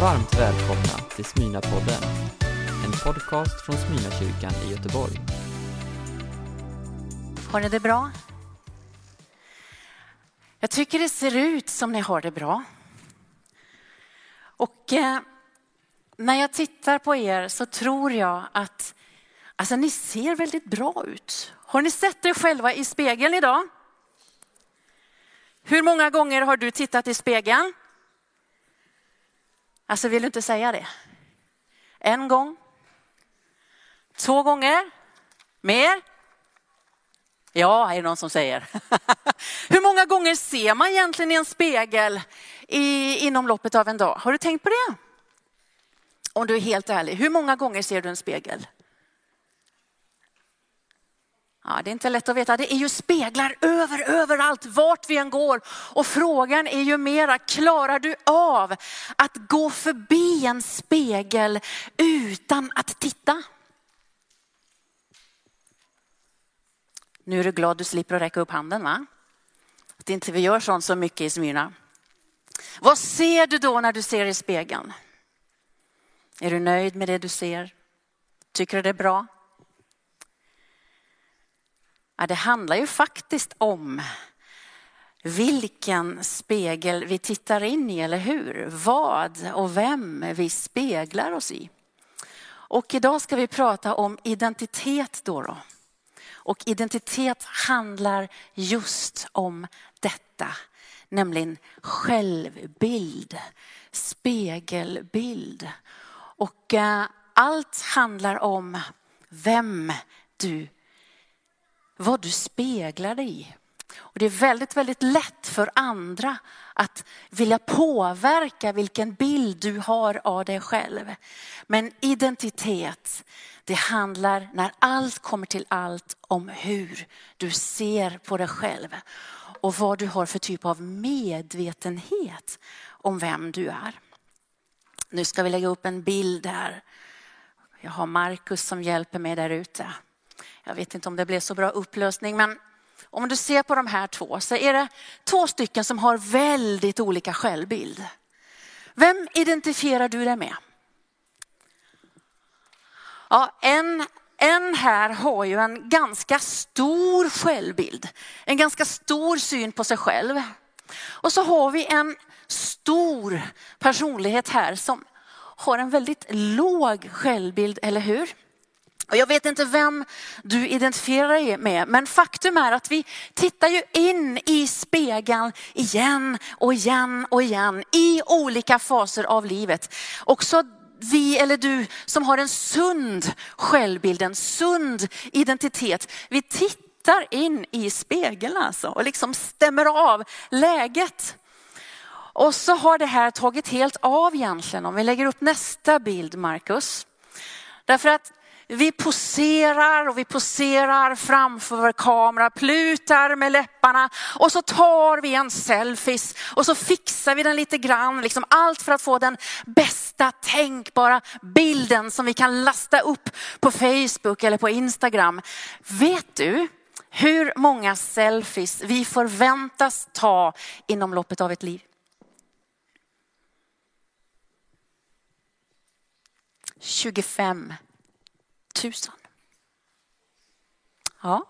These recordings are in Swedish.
Varmt välkomna till Smyna-podden. En podcast från Smyna-kyrkan i Göteborg. Har ni det bra? Jag tycker det ser ut som ni har det bra. Och eh, när jag tittar på er så tror jag att alltså, ni ser väldigt bra ut. Har ni sett er själva i spegeln idag? Hur många gånger har du tittat i spegeln? Alltså vill du inte säga det? En gång? Två gånger? Mer? Ja, är det någon som säger. Hur många gånger ser man egentligen i en spegel i, inom loppet av en dag? Har du tänkt på det? Om du är helt ärlig, hur många gånger ser du en spegel? Ja, det är inte lätt att veta. Det är ju speglar över, överallt, vart vi än går. Och frågan är ju mera, klarar du av att gå förbi en spegel utan att titta? Nu är du glad du slipper att räcka upp handen va? Att inte vi gör sånt så mycket i Smyrna. Vad ser du då när du ser i spegeln? Är du nöjd med det du ser? Tycker du det är bra? Ja, det handlar ju faktiskt om vilken spegel vi tittar in i, eller hur? Vad och vem vi speglar oss i. Och idag ska vi prata om identitet då. då. Och identitet handlar just om detta, nämligen självbild, spegelbild. Och eh, allt handlar om vem du vad du speglar dig i. Och det är väldigt, väldigt lätt för andra att vilja påverka vilken bild du har av dig själv. Men identitet, det handlar när allt kommer till allt om hur du ser på dig själv och vad du har för typ av medvetenhet om vem du är. Nu ska vi lägga upp en bild här. Jag har Markus som hjälper mig där ute. Jag vet inte om det blev så bra upplösning, men om du ser på de här två så är det två stycken som har väldigt olika självbild. Vem identifierar du dig med? Ja, en, en här har ju en ganska stor självbild, en ganska stor syn på sig själv. Och så har vi en stor personlighet här som har en väldigt låg självbild, eller hur? Och jag vet inte vem du identifierar dig med, men faktum är att vi tittar ju in i spegeln igen och igen och igen i olika faser av livet. Också vi eller du som har en sund självbild, en sund identitet. Vi tittar in i spegeln alltså och liksom stämmer av läget. Och så har det här tagit helt av egentligen. Om vi lägger upp nästa bild, Markus. Därför att vi poserar och vi poserar framför vår kamera, plutar med läpparna och så tar vi en selfies och så fixar vi den lite grann, liksom allt för att få den bästa tänkbara bilden som vi kan lasta upp på Facebook eller på Instagram. Vet du hur många selfies vi förväntas ta inom loppet av ett liv? 25 tusan. Ja,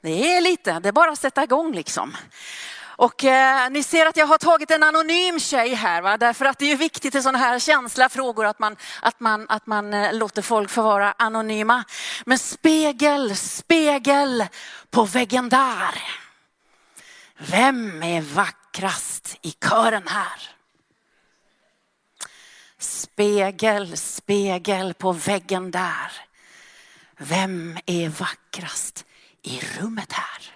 det är lite, det är bara att sätta igång liksom. Och eh, ni ser att jag har tagit en anonym tjej här, va? därför att det är ju viktigt i sådana här känsliga frågor att man, att man, att man eh, låter folk få vara anonyma. Men spegel, spegel på väggen där. Vem är vackrast i kören här? Spegel, spegel på väggen där. Vem är vackrast i rummet här?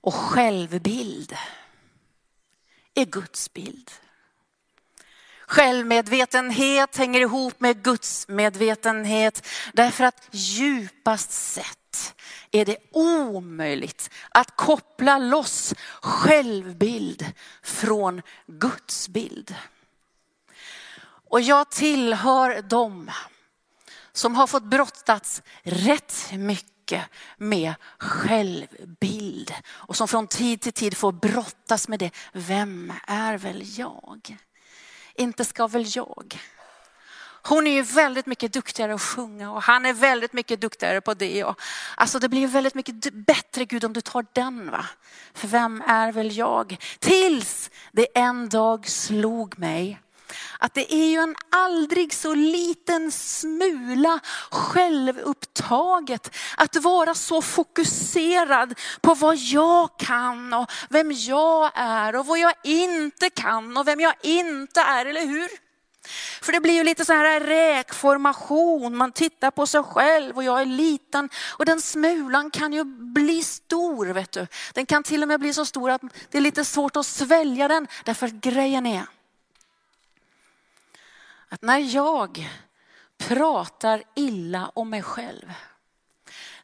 Och självbild är Guds bild. Självmedvetenhet hänger ihop med Guds medvetenhet därför att djupast sett är det omöjligt att koppla loss självbild från Guds bild. Och jag tillhör dem som har fått brottats rätt mycket med självbild och som från tid till tid får brottas med det. Vem är väl jag? inte ska väl jag. Hon är ju väldigt mycket duktigare att sjunga och han är väldigt mycket duktigare på det. Och, alltså det blir väldigt mycket bättre Gud om du tar den va. För vem är väl jag? Tills det en dag slog mig att det är ju en aldrig så liten smula självupptaget att vara så fokuserad på vad jag kan och vem jag är och vad jag inte kan och vem jag inte är, eller hur? För det blir ju lite så här räkformation, man tittar på sig själv och jag är liten. Och den smulan kan ju bli stor, vet du. Den kan till och med bli så stor att det är lite svårt att svälja den. Därför att grejen är att när jag pratar illa om mig själv,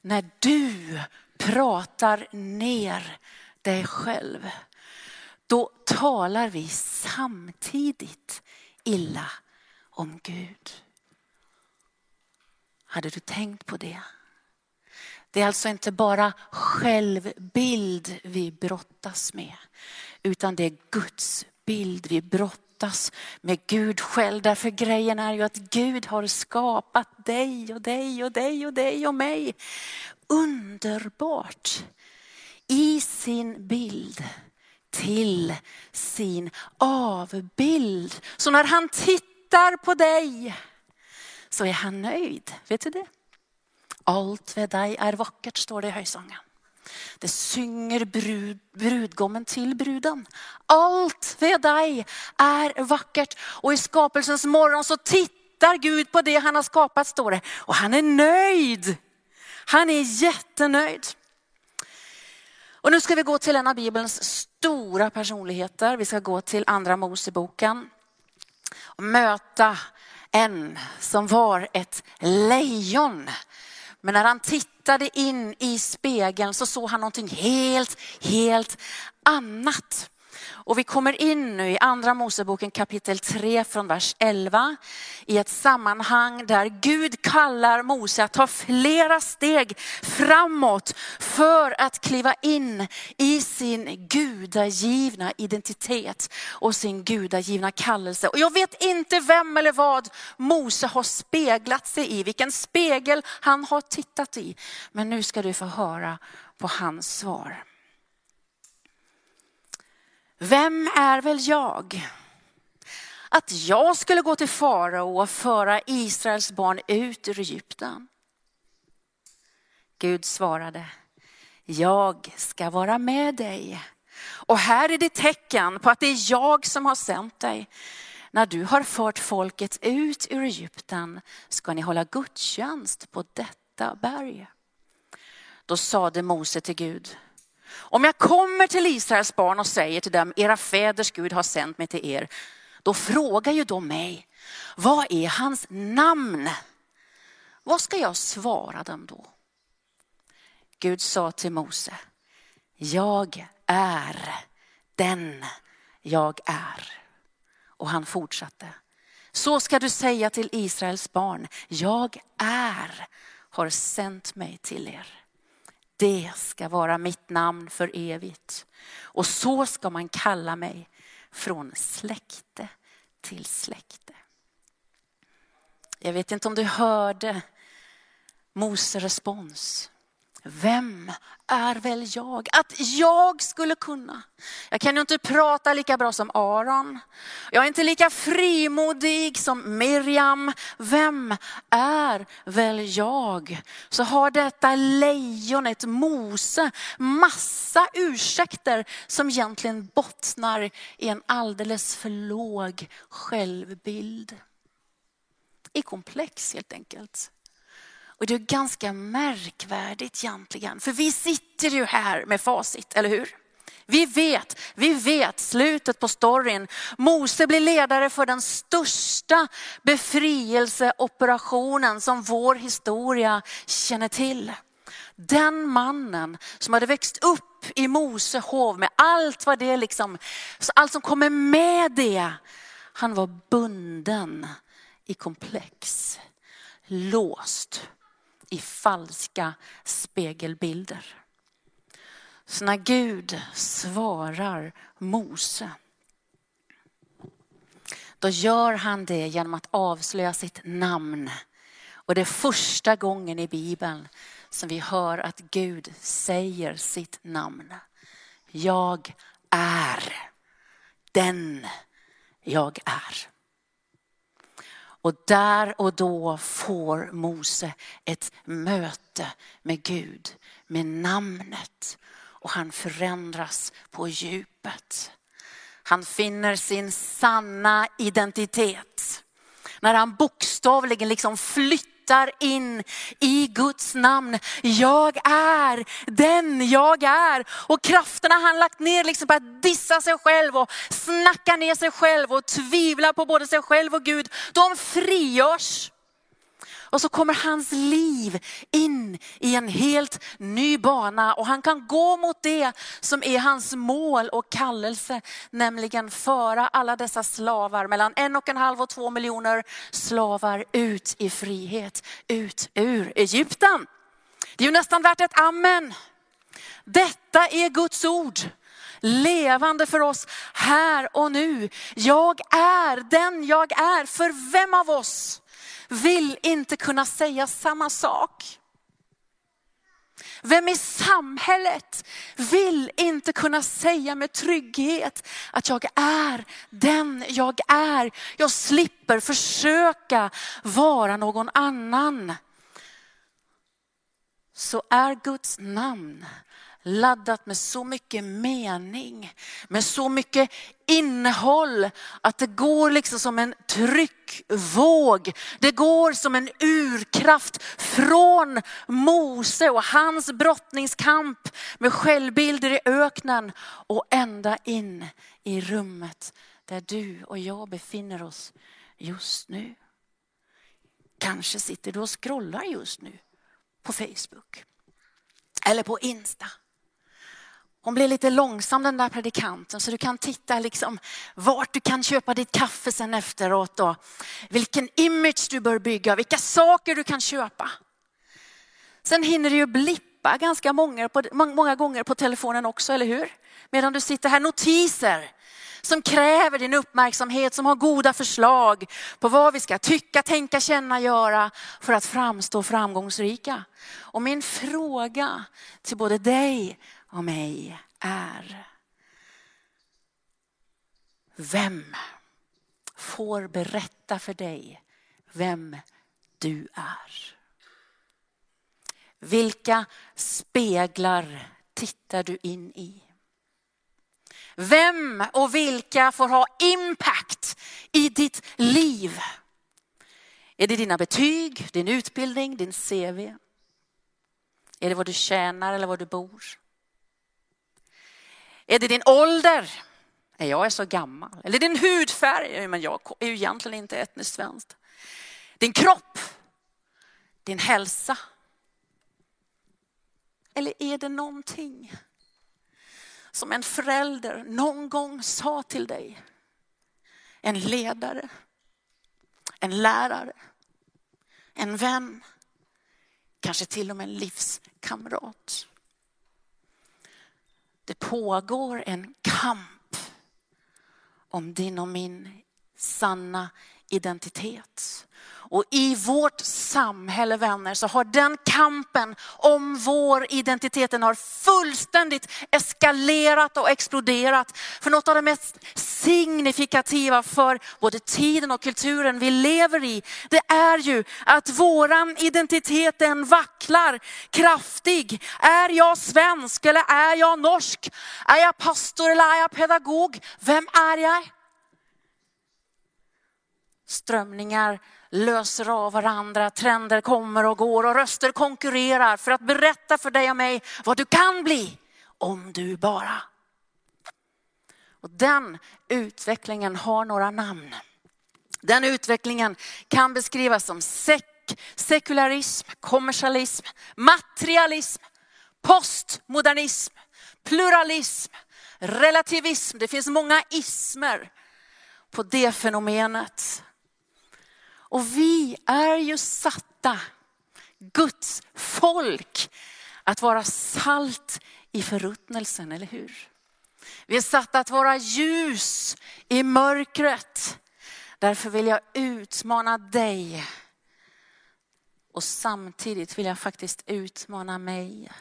när du pratar ner dig själv, då talar vi samtidigt illa om Gud. Hade du tänkt på det? Det är alltså inte bara självbild vi brottas med, utan det är Guds bild vi brottas med Gud själv. Därför grejen är ju att Gud har skapat dig och dig och dig och dig och mig. Underbart i sin bild till sin avbild. Så när han tittar på dig så är han nöjd. Vet du det? Allt vid dig är vackert står det i höjsången. Det synger brud, brudgommen till bruden. Allt ved dig är vackert. Och i skapelsens morgon så tittar Gud på det han har skapat står det. Och han är nöjd. Han är jättenöjd. Och nu ska vi gå till en av Bibelns stora personligheter. Vi ska gå till andra Moseboken och möta en som var ett lejon. Men när han tittar, tittade in i spegeln så såg han någonting helt, helt annat. Och vi kommer in nu i andra Moseboken kapitel 3 från vers 11 i ett sammanhang där Gud kallar Mose att ta flera steg framåt för att kliva in i sin gudagivna identitet och sin gudagivna kallelse. Och jag vet inte vem eller vad Mose har speglat sig i, vilken spegel han har tittat i. Men nu ska du få höra på hans svar. Vem är väl jag? Att jag skulle gå till farao och föra Israels barn ut ur Egypten. Gud svarade, jag ska vara med dig. Och här är det tecken på att det är jag som har sänt dig. När du har fört folket ut ur Egypten ska ni hålla gudstjänst på detta berg. Då sade Mose till Gud, om jag kommer till Israels barn och säger till dem, era fäders Gud har sänt mig till er, då frågar ju de mig, vad är hans namn? Vad ska jag svara dem då? Gud sa till Mose, jag är den jag är. Och han fortsatte, så ska du säga till Israels barn, jag är har sänt mig till er. Det ska vara mitt namn för evigt. Och så ska man kalla mig från släkte till släkte. Jag vet inte om du hörde Mose respons. Vem är väl jag? Att jag skulle kunna. Jag kan ju inte prata lika bra som Aron. Jag är inte lika frimodig som Miriam. Vem är väl jag? Så har detta lejonet Mose massa ursäkter som egentligen bottnar i en alldeles för låg självbild. I komplex helt enkelt. Och det är ganska märkvärdigt egentligen, för vi sitter ju här med facit, eller hur? Vi vet, vi vet slutet på storyn. Mose blir ledare för den största befrielseoperationen som vår historia känner till. Den mannen som hade växt upp i Mose hov med allt vad det liksom, allt som kommer med det. Han var bunden i komplex, låst i falska spegelbilder. Så när Gud svarar Mose, då gör han det genom att avslöja sitt namn. Och det är första gången i Bibeln som vi hör att Gud säger sitt namn. Jag är den jag är. Och där och då får Mose ett möte med Gud med namnet och han förändras på djupet. Han finner sin sanna identitet. När han bokstavligen liksom flyttar in i Guds namn. Jag är den jag är. Och krafterna han lagt ner liksom på att dissa sig själv och snacka ner sig själv och tvivla på både sig själv och Gud. De frigörs. Och så kommer hans liv in i en helt ny bana och han kan gå mot det som är hans mål och kallelse, nämligen föra alla dessa slavar, mellan en och en halv och två miljoner slavar ut i frihet, ut ur Egypten. Det är ju nästan värt ett amen. Detta är Guds ord levande för oss här och nu. Jag är den jag är. För vem av oss vill inte kunna säga samma sak. Vem i samhället vill inte kunna säga med trygghet att jag är den jag är. Jag slipper försöka vara någon annan. Så är Guds namn laddat med så mycket mening, med så mycket innehåll att det går liksom som en tryckvåg. Det går som en urkraft från Mose och hans brottningskamp med självbilder i öknen och ända in i rummet där du och jag befinner oss just nu. Kanske sitter du och scrollar just nu på Facebook eller på Insta. Hon blir lite långsam den där predikanten så du kan titta liksom vart du kan köpa ditt kaffe sen efteråt och vilken image du bör bygga, vilka saker du kan köpa. Sen hinner du ju blippa ganska många, på, många gånger på telefonen också, eller hur? Medan du sitter här, notiser som kräver din uppmärksamhet, som har goda förslag på vad vi ska tycka, tänka, känna, göra för att framstå framgångsrika. Och min fråga till både dig och mig är. Vem får berätta för dig vem du är? Vilka speglar tittar du in i? Vem och vilka får ha impact i ditt liv? Är det dina betyg, din utbildning, din CV? Är det vad du tjänar eller var du bor? Är det din ålder? Jag är så gammal. Eller din hudfärg? Men jag är ju egentligen inte etniskt svensk. Din kropp? Din hälsa? Eller är det någonting som en förälder någon gång sa till dig? En ledare? En lärare? En vän? Kanske till och med en livskamrat? Det pågår en kamp om din och min sanna identitet. Och i vårt samhälle vänner så har den kampen om vår identitet den har fullständigt eskalerat och exploderat. För något av det mest signifikativa för både tiden och kulturen vi lever i, det är ju att våran identitet den vacklar kraftig. Är jag svensk eller är jag norsk? Är jag pastor eller är jag pedagog? Vem är jag? Strömningar löser av varandra, trender kommer och går och röster konkurrerar för att berätta för dig och mig vad du kan bli om du bara. Och den utvecklingen har några namn. Den utvecklingen kan beskrivas som sek sekularism, kommersialism, materialism, postmodernism, pluralism, relativism. Det finns många ismer på det fenomenet. Och vi är ju satta, Guds folk, att vara salt i förruttnelsen, eller hur? Vi är satta att vara ljus i mörkret. Därför vill jag utmana dig. Och samtidigt vill jag faktiskt utmana mig.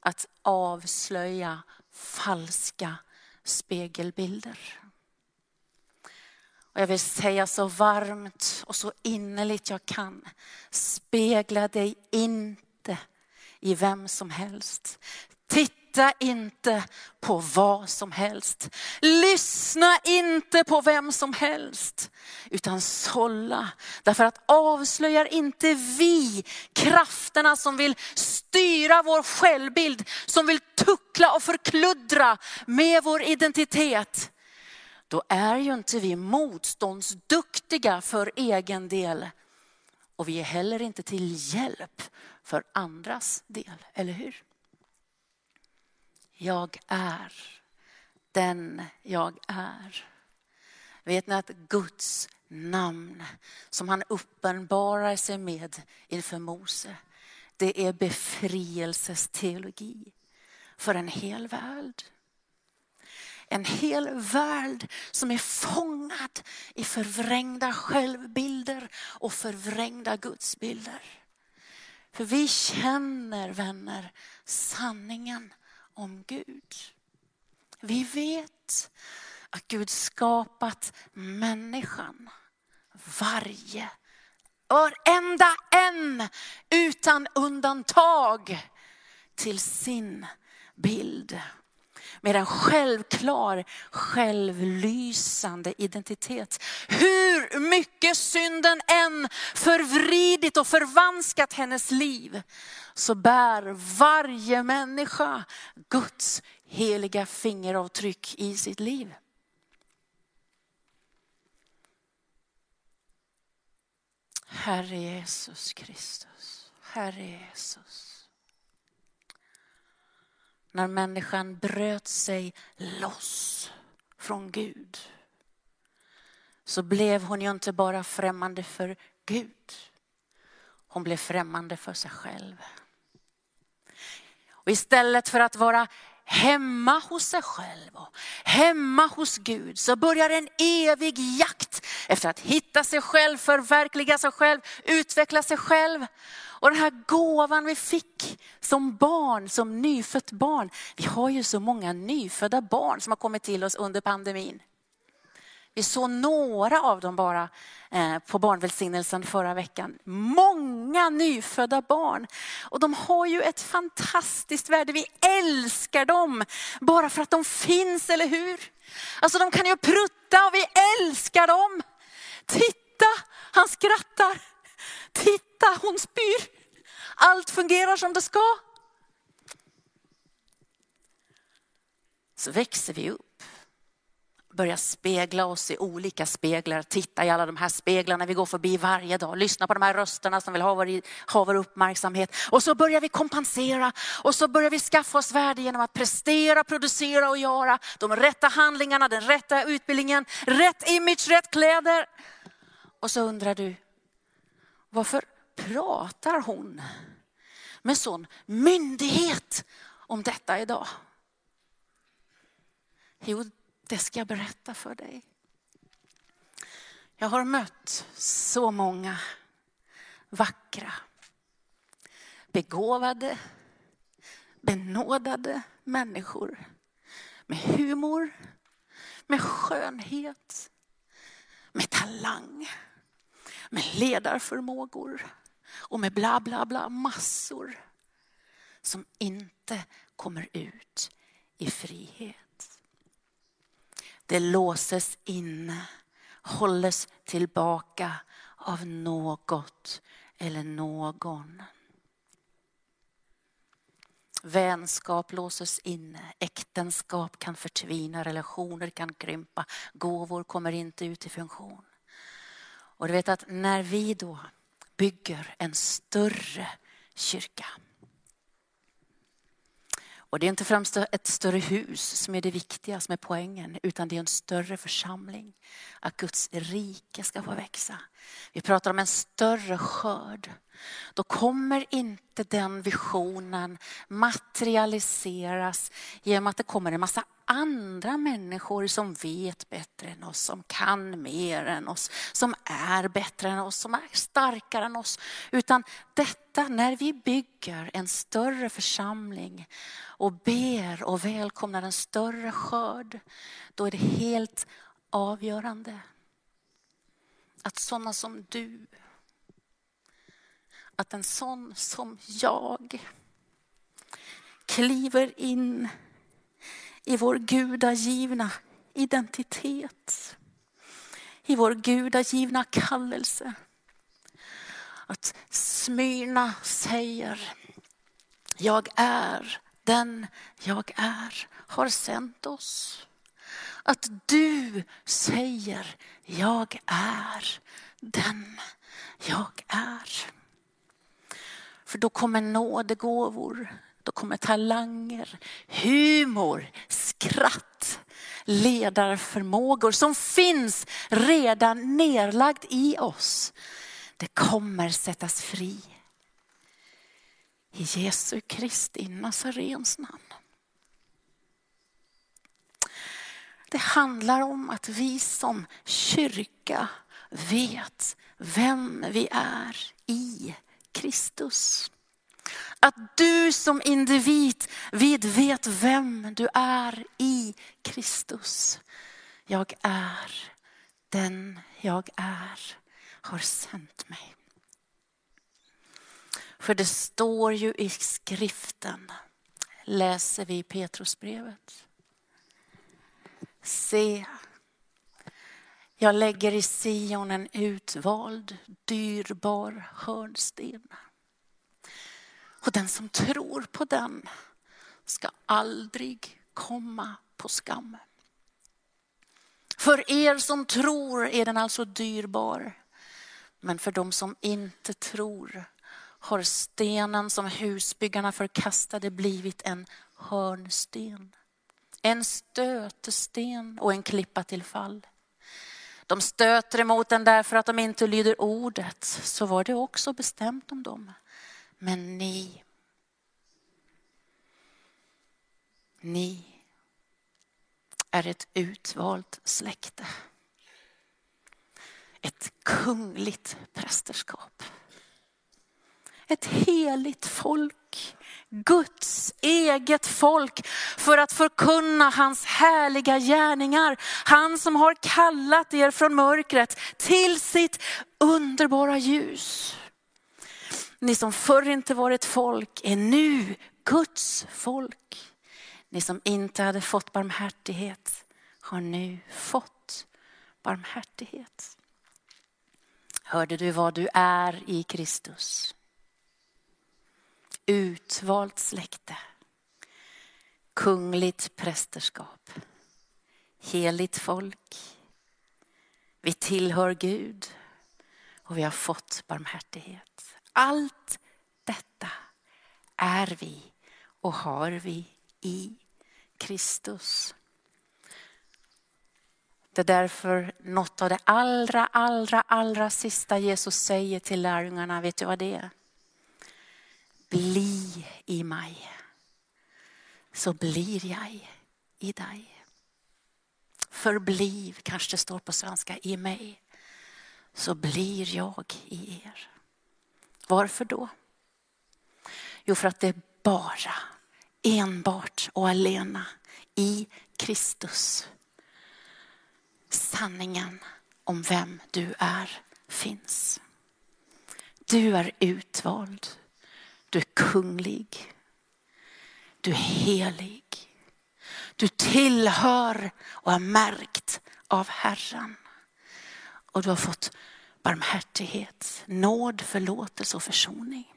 Att avslöja falska spegelbilder. Och jag vill säga så varmt och så innerligt jag kan. Spegla dig inte i vem som helst. Titta inte på vad som helst. Lyssna inte på vem som helst. Utan sålla. Därför att avslöjar inte vi krafterna som vill styra vår självbild, som vill tuckla och förkluddra med vår identitet. Då är ju inte vi motståndsduktiga för egen del. Och vi är heller inte till hjälp för andras del, eller hur? Jag är den jag är. Vet ni att Guds namn som han uppenbarar sig med inför Mose, det är befrielses teologi för en hel värld. En hel värld som är fångad i förvrängda självbilder och förvrängda gudsbilder. För vi känner, vänner, sanningen om Gud. Vi vet att Gud skapat människan, varje, varenda en utan undantag till sin bild med en självklar, självlysande identitet. Hur mycket synden än förvridit och förvanskat hennes liv, så bär varje människa Guds heliga fingeravtryck i sitt liv. Herre Jesus Kristus, Herre Jesus när människan bröt sig loss från Gud så blev hon ju inte bara främmande för Gud. Hon blev främmande för sig själv. Och istället för att vara hemma hos sig själv och hemma hos Gud så börjar en evig jakt efter att hitta sig själv, förverkliga sig själv, utveckla sig själv. Och den här gåvan vi fick som barn, som nyfött barn. Vi har ju så många nyfödda barn som har kommit till oss under pandemin. Vi såg några av dem bara eh, på barnvälsignelsen förra veckan. Många nyfödda barn. Och de har ju ett fantastiskt värde. Vi älskar dem bara för att de finns, eller hur? Alltså de kan ju prutta och vi älskar dem. Titta, han skrattar. Titta, hon spyr. Allt fungerar som det ska. Så växer vi upp börja spegla oss i olika speglar, titta i alla de här speglarna vi går förbi varje dag, lyssna på de här rösterna som vill ha vår, ha vår uppmärksamhet. Och så börjar vi kompensera och så börjar vi skaffa oss värde genom att prestera, producera och göra de rätta handlingarna, den rätta utbildningen, rätt image, rätt kläder. Och så undrar du, varför pratar hon med sån myndighet om detta idag? Jo, det ska jag berätta för dig. Jag har mött så många vackra, begåvade, benådade människor med humor, med skönhet, med talang, med ledarförmågor och med bla bla bla massor som inte kommer ut i frihet. Det låses inne, hålles tillbaka av något eller någon. Vänskap låses inne, äktenskap kan förtvina, relationer kan krympa, gåvor kommer inte ut i funktion. Och du vet att när vi då bygger en större kyrka och det är inte främst ett större hus som är det viktiga, som är poängen, utan det är en större församling. Att Guds rike ska få växa. Vi pratar om en större skörd. då kommer inte den visionen materialiseras genom att det kommer en massa andra människor som vet bättre än oss, som kan mer än oss, som är bättre än oss, som är starkare än oss. Utan detta, när vi bygger en större församling och ber och välkomnar en större skörd, då är det helt avgörande att sådana som du, att en sån som jag kliver in i vår gudagivna identitet. I vår gudagivna kallelse. Att Smyrna säger, jag är den jag är, har sänt oss. Att du säger, jag är den jag är. För då kommer nådegåvor, då kommer talanger, humor, skratt, ledarförmågor som finns redan nerlagd i oss. Det kommer sättas fri. I Jesu Kristi Nazarens namn. Det handlar om att vi som kyrka vet vem vi är i Kristus. Att du som individ vet vem du är i Kristus. Jag är den jag är, har sänt mig. För det står ju i skriften, läser vi i Petrusbrevet. Se, jag lägger i Sion en utvald, dyrbar hörnsten. Och den som tror på den ska aldrig komma på skam. För er som tror är den alltså dyrbar. Men för de som inte tror har stenen som husbyggarna förkastade blivit en hörnsten. En stötesten och en klippa till fall. De stöter emot den därför att de inte lyder ordet. Så var det också bestämt om dem. Men ni, ni är ett utvalt släkte. Ett kungligt prästerskap. Ett heligt folk. Guds eget folk för att förkunna hans härliga gärningar. Han som har kallat er från mörkret till sitt underbara ljus. Ni som förr inte varit folk är nu Guds folk. Ni som inte hade fått barmhärtighet har nu fått barmhärtighet. Hörde du vad du är i Kristus? Utvalt släkte, kungligt prästerskap, heligt folk. Vi tillhör Gud och vi har fått barmhärtighet. Allt detta är vi och har vi i Kristus. Det är därför något av det allra, allra, allra sista Jesus säger till lärjungarna, vet du vad det är? Bli i mig, så blir jag i dig. Förbliv, kanske det står på svenska, i mig, så blir jag i er. Varför då? Jo, för att det är bara, enbart och alena i Kristus sanningen om vem du är finns. Du är utvald. Du är kunglig. Du är helig. Du tillhör och är märkt av Herren. Och du har fått barmhärtighet, nåd, förlåtelse och försoning.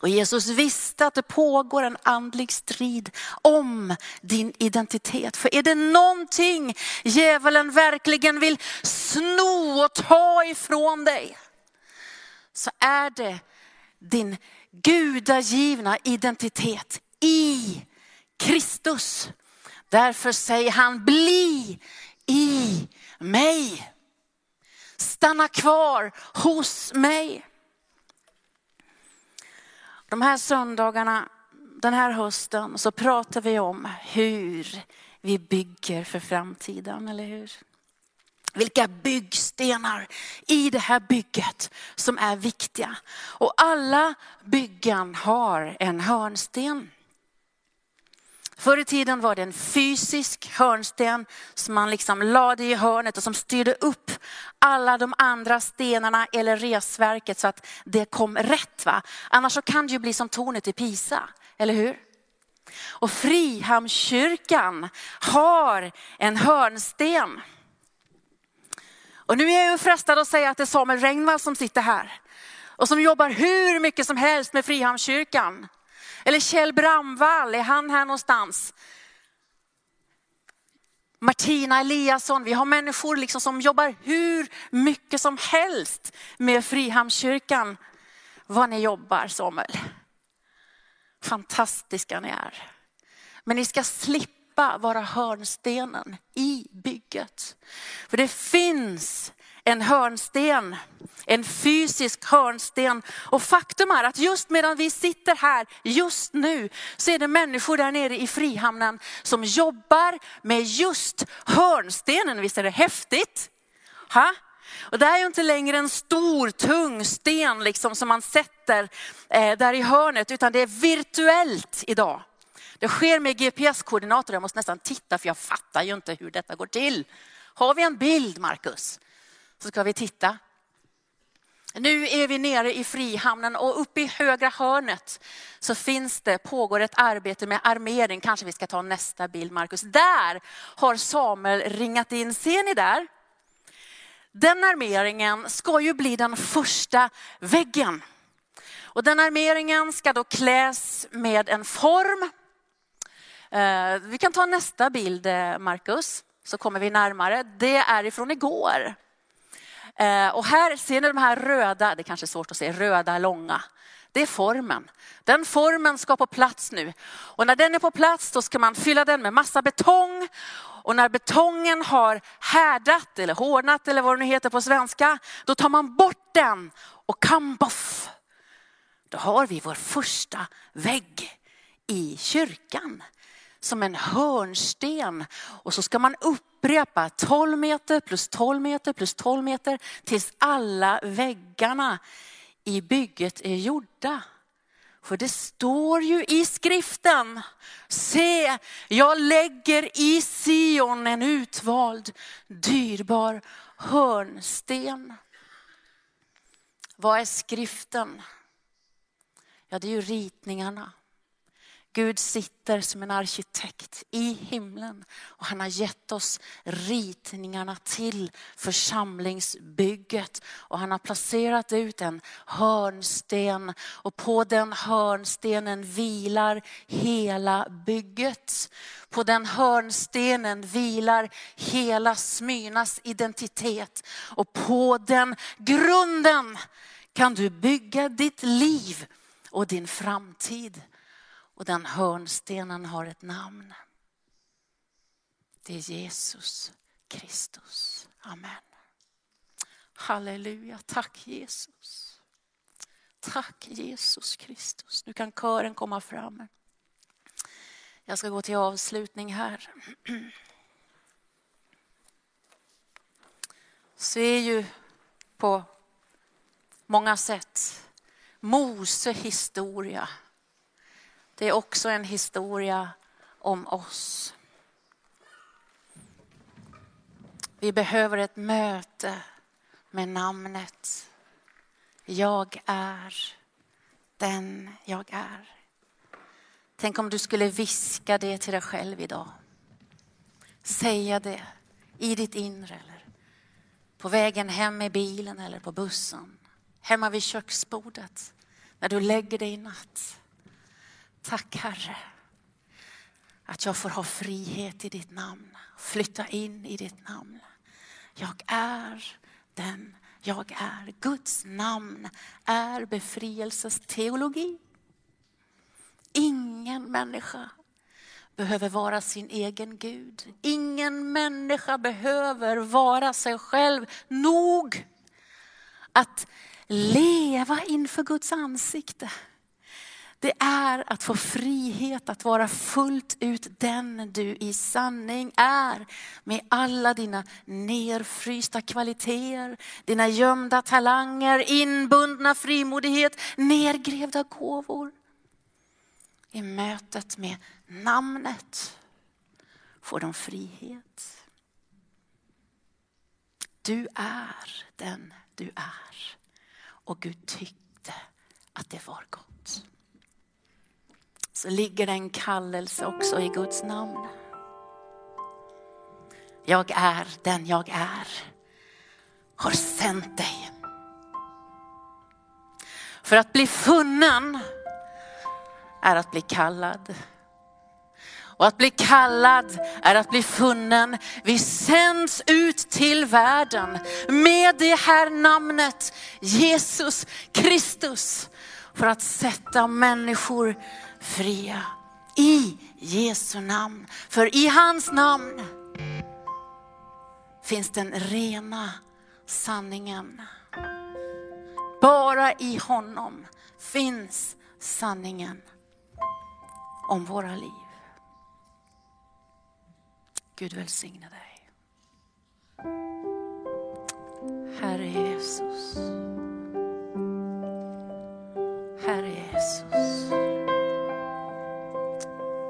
Och Jesus visste att det pågår en andlig strid om din identitet. För är det någonting djävulen verkligen vill sno och ta ifrån dig, så är det din gudagivna identitet i Kristus. Därför säger han, bli i mig. Stanna kvar hos mig. De här söndagarna, den här hösten, så pratar vi om hur vi bygger för framtiden, eller hur? Vilka byggstenar i det här bygget som är viktiga. Och alla byggen har en hörnsten. Förr i tiden var det en fysisk hörnsten som man liksom lade i hörnet och som styrde upp alla de andra stenarna eller resverket så att det kom rätt. Va? Annars så kan det ju bli som tornet i Pisa, eller hur? Och Frihamnkyrkan har en hörnsten. Och nu är jag ju frestad att säga att det är Samuel Regnvall som sitter här och som jobbar hur mycket som helst med Frihamnskyrkan. Eller Kjell Bramvall, är han här någonstans? Martina Eliasson, vi har människor liksom som jobbar hur mycket som helst med Frihamnskyrkan. Vad ni jobbar Samuel. Fantastiska ni är. Men ni ska slippa vara hörnstenen i bygget. För det finns en hörnsten, en fysisk hörnsten. Och faktum är att just medan vi sitter här just nu så är det människor där nere i Frihamnen som jobbar med just hörnstenen. Visst är det häftigt? Ha? Och det är ju inte längre en stor tung sten liksom som man sätter eh, där i hörnet utan det är virtuellt idag. Det sker med GPS-koordinater. jag måste nästan titta för jag fattar ju inte hur detta går till. Har vi en bild Markus? Så ska vi titta. Nu är vi nere i Frihamnen och uppe i högra hörnet så finns det, pågår ett arbete med armering. Kanske vi ska ta nästa bild Markus. Där har Samuel ringat in, ser ni där? Den armeringen ska ju bli den första väggen. Och den armeringen ska då kläs med en form. Eh, vi kan ta nästa bild eh, Markus, så kommer vi närmare. Det är ifrån igår. Eh, och här ser ni de här röda, det är kanske är svårt att se, röda långa. Det är formen. Den formen ska på plats nu. Och när den är på plats då ska man fylla den med massa betong. Och när betongen har härdat eller hårdnat eller vad det nu heter på svenska, då tar man bort den och kamboff. Då har vi vår första vägg i kyrkan som en hörnsten. Och så ska man upprepa 12 meter plus 12 meter plus 12 meter tills alla väggarna i bygget är gjorda. För det står ju i skriften, se jag lägger i Sion en utvald dyrbar hörnsten. Vad är skriften? Ja, det är ju ritningarna. Gud sitter som en arkitekt i himlen och han har gett oss ritningarna till församlingsbygget. Och han har placerat ut en hörnsten och på den hörnstenen vilar hela bygget. På den hörnstenen vilar hela Smyrnas identitet och på den grunden kan du bygga ditt liv och din framtid. Och den hörnstenen har ett namn. Det är Jesus Kristus. Amen. Halleluja, tack Jesus. Tack Jesus Kristus. Nu kan kören komma fram. Jag ska gå till avslutning här. Så är ju på många sätt Mose historia det är också en historia om oss. Vi behöver ett möte med namnet. Jag är den jag är. Tänk om du skulle viska det till dig själv idag. Säga det i ditt inre eller på vägen hem i bilen eller på bussen. Hemma vid köksbordet när du lägger dig i natt. Tack Herre att jag får ha frihet i ditt namn, flytta in i ditt namn. Jag är den jag är. Guds namn är befrielses teologi. Ingen människa behöver vara sin egen Gud. Ingen människa behöver vara sig själv nog att leva inför Guds ansikte det är att få frihet att vara fullt ut den du i sanning är. Med alla dina nerfrysta kvaliteter, dina gömda talanger, inbundna frimodighet, nergrävda gåvor. I mötet med namnet får de frihet. Du är den du är. Och Gud tyckte att det var gott. Så ligger det en kallelse också i Guds namn. Jag är den jag är, har sänt dig. För att bli funnen är att bli kallad. Och att bli kallad är att bli funnen. Vi sänds ut till världen med det här namnet Jesus Kristus. För att sätta människor fria i Jesu namn. För i hans namn finns den rena sanningen. Bara i honom finns sanningen om våra liv. Gud välsigne dig. Herre Jesus. Herre Jesus.